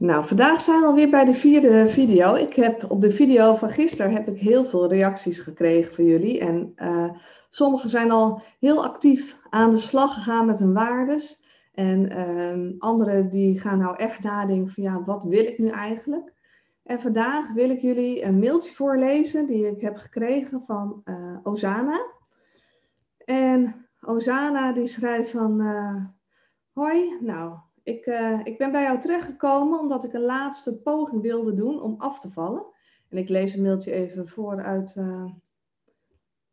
Nou, vandaag zijn we alweer bij de vierde video. Ik heb op de video van gisteren heb ik heel veel reacties gekregen van jullie. En uh, sommigen zijn al heel actief aan de slag gegaan met hun waardes. En uh, anderen die gaan nou echt nadenken van ja, wat wil ik nu eigenlijk? En vandaag wil ik jullie een mailtje voorlezen die ik heb gekregen van uh, Ozana. En Ozana die schrijft van uh, hoi, nou ik, uh, ik ben bij jou terechtgekomen omdat ik een laatste poging wilde doen om af te vallen. En ik lees een mailtje even voor uit, uh,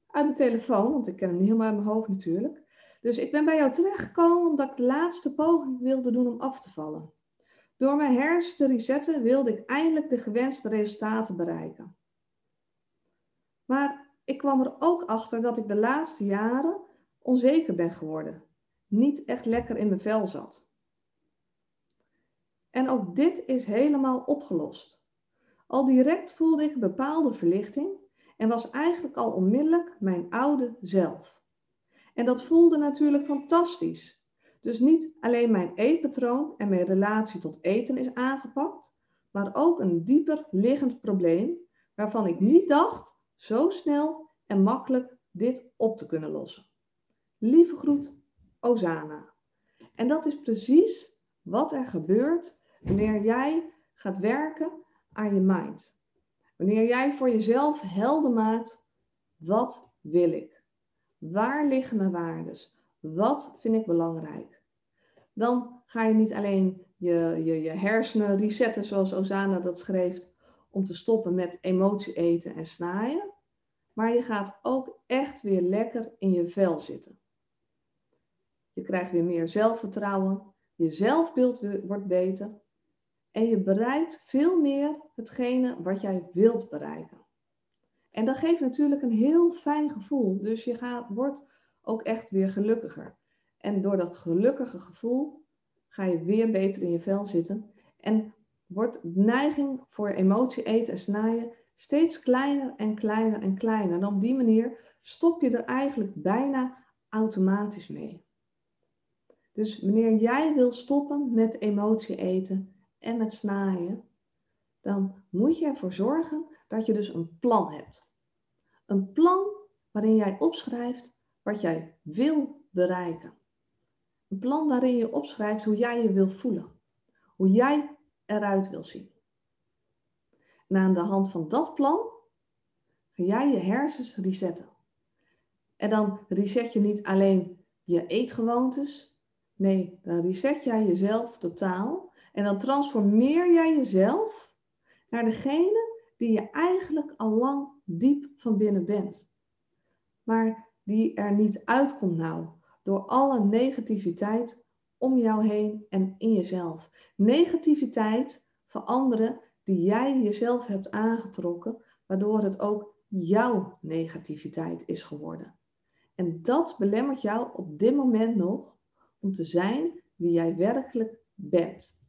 uit mijn telefoon, want ik ken hem niet helemaal uit mijn hoofd natuurlijk. Dus ik ben bij jou terechtgekomen omdat ik de laatste poging wilde doen om af te vallen. Door mijn hersens te resetten wilde ik eindelijk de gewenste resultaten bereiken. Maar ik kwam er ook achter dat ik de laatste jaren onzeker ben geworden. Niet echt lekker in mijn vel zat. En ook dit is helemaal opgelost. Al direct voelde ik bepaalde verlichting en was eigenlijk al onmiddellijk mijn oude zelf. En dat voelde natuurlijk fantastisch. Dus niet alleen mijn eetpatroon en mijn relatie tot eten is aangepakt, maar ook een dieper liggend probleem waarvan ik niet dacht zo snel en makkelijk dit op te kunnen lossen. Lieve groet, Ozana. En dat is precies wat er gebeurt Wanneer jij gaat werken aan je mind. Wanneer jij voor jezelf helder maakt, wat wil ik? Waar liggen mijn waardes? Wat vind ik belangrijk? Dan ga je niet alleen je, je, je hersenen resetten, zoals Ozana dat schreef, om te stoppen met emotie eten en snaaien. Maar je gaat ook echt weer lekker in je vel zitten. Je krijgt weer meer zelfvertrouwen. Je zelfbeeld wordt beter. En je bereikt veel meer hetgene wat jij wilt bereiken. En dat geeft natuurlijk een heel fijn gevoel. Dus je gaat, wordt ook echt weer gelukkiger. En door dat gelukkige gevoel ga je weer beter in je vel zitten. En wordt neiging voor emotie eten en snijden steeds kleiner en kleiner en kleiner. En op die manier stop je er eigenlijk bijna automatisch mee. Dus wanneer jij wil stoppen met emotie eten, en met snaaien, dan moet je ervoor zorgen dat je dus een plan hebt. Een plan waarin jij opschrijft wat jij wil bereiken. Een plan waarin je opschrijft hoe jij je wil voelen. Hoe jij eruit wil zien. En aan de hand van dat plan ga jij je hersens resetten. En dan reset je niet alleen je eetgewoontes. Nee, dan reset jij jezelf totaal en dan transformeer jij jezelf naar degene die je eigenlijk al lang diep van binnen bent. Maar die er niet uitkomt nou door alle negativiteit om jou heen en in jezelf. Negativiteit van anderen die jij jezelf hebt aangetrokken, waardoor het ook jouw negativiteit is geworden. En dat belemmert jou op dit moment nog om te zijn wie jij werkelijk bent.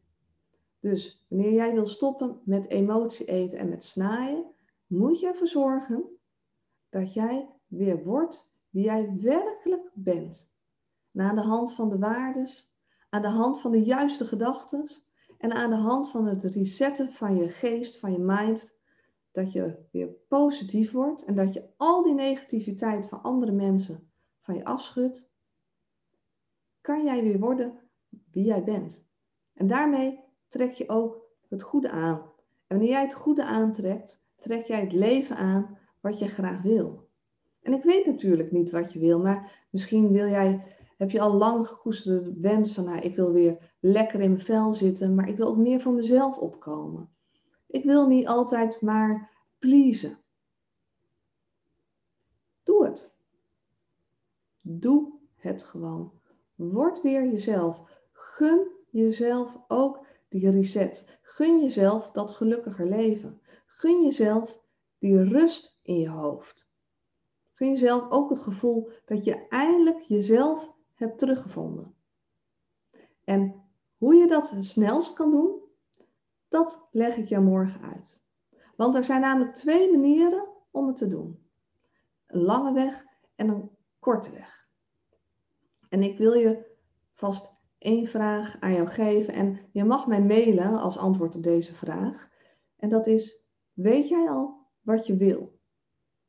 Dus wanneer jij wil stoppen met emotie eten en met snaaien, moet je ervoor zorgen dat jij weer wordt wie jij werkelijk bent. En aan de hand van de waardes, aan de hand van de juiste gedachten en aan de hand van het resetten van je geest, van je mind, dat je weer positief wordt en dat je al die negativiteit van andere mensen van je afschudt, kan jij weer worden wie jij bent. En daarmee trek je ook het goede aan. En wanneer jij het goede aantrekt, trek jij het leven aan wat je graag wil. En ik weet natuurlijk niet wat je wil, maar misschien wil jij, heb je al lang gekoesterde wens van, nou, ik wil weer lekker in mijn vel zitten, maar ik wil ook meer voor mezelf opkomen. Ik wil niet altijd maar pleasen. Doe het. Doe het gewoon. Word weer jezelf. Gun jezelf ook die reset. Gun jezelf dat gelukkiger leven. Gun jezelf die rust in je hoofd. Gun jezelf ook het gevoel dat je eindelijk jezelf hebt teruggevonden. En hoe je dat het snelst kan doen, dat leg ik jou morgen uit. Want er zijn namelijk twee manieren om het te doen. Een lange weg en een korte weg. En ik wil je vast één vraag aan jou geven. En je mag mij mailen als antwoord op deze vraag. En dat is, weet jij al wat je wil?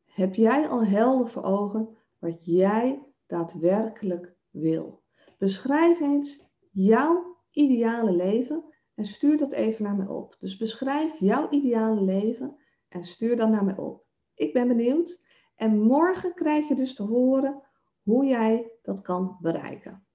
Heb jij al helder voor ogen wat jij daadwerkelijk wil? Beschrijf eens jouw ideale leven en stuur dat even naar mij op. Dus beschrijf jouw ideale leven en stuur dat naar mij op. Ik ben benieuwd. En morgen krijg je dus te horen hoe jij dat kan bereiken.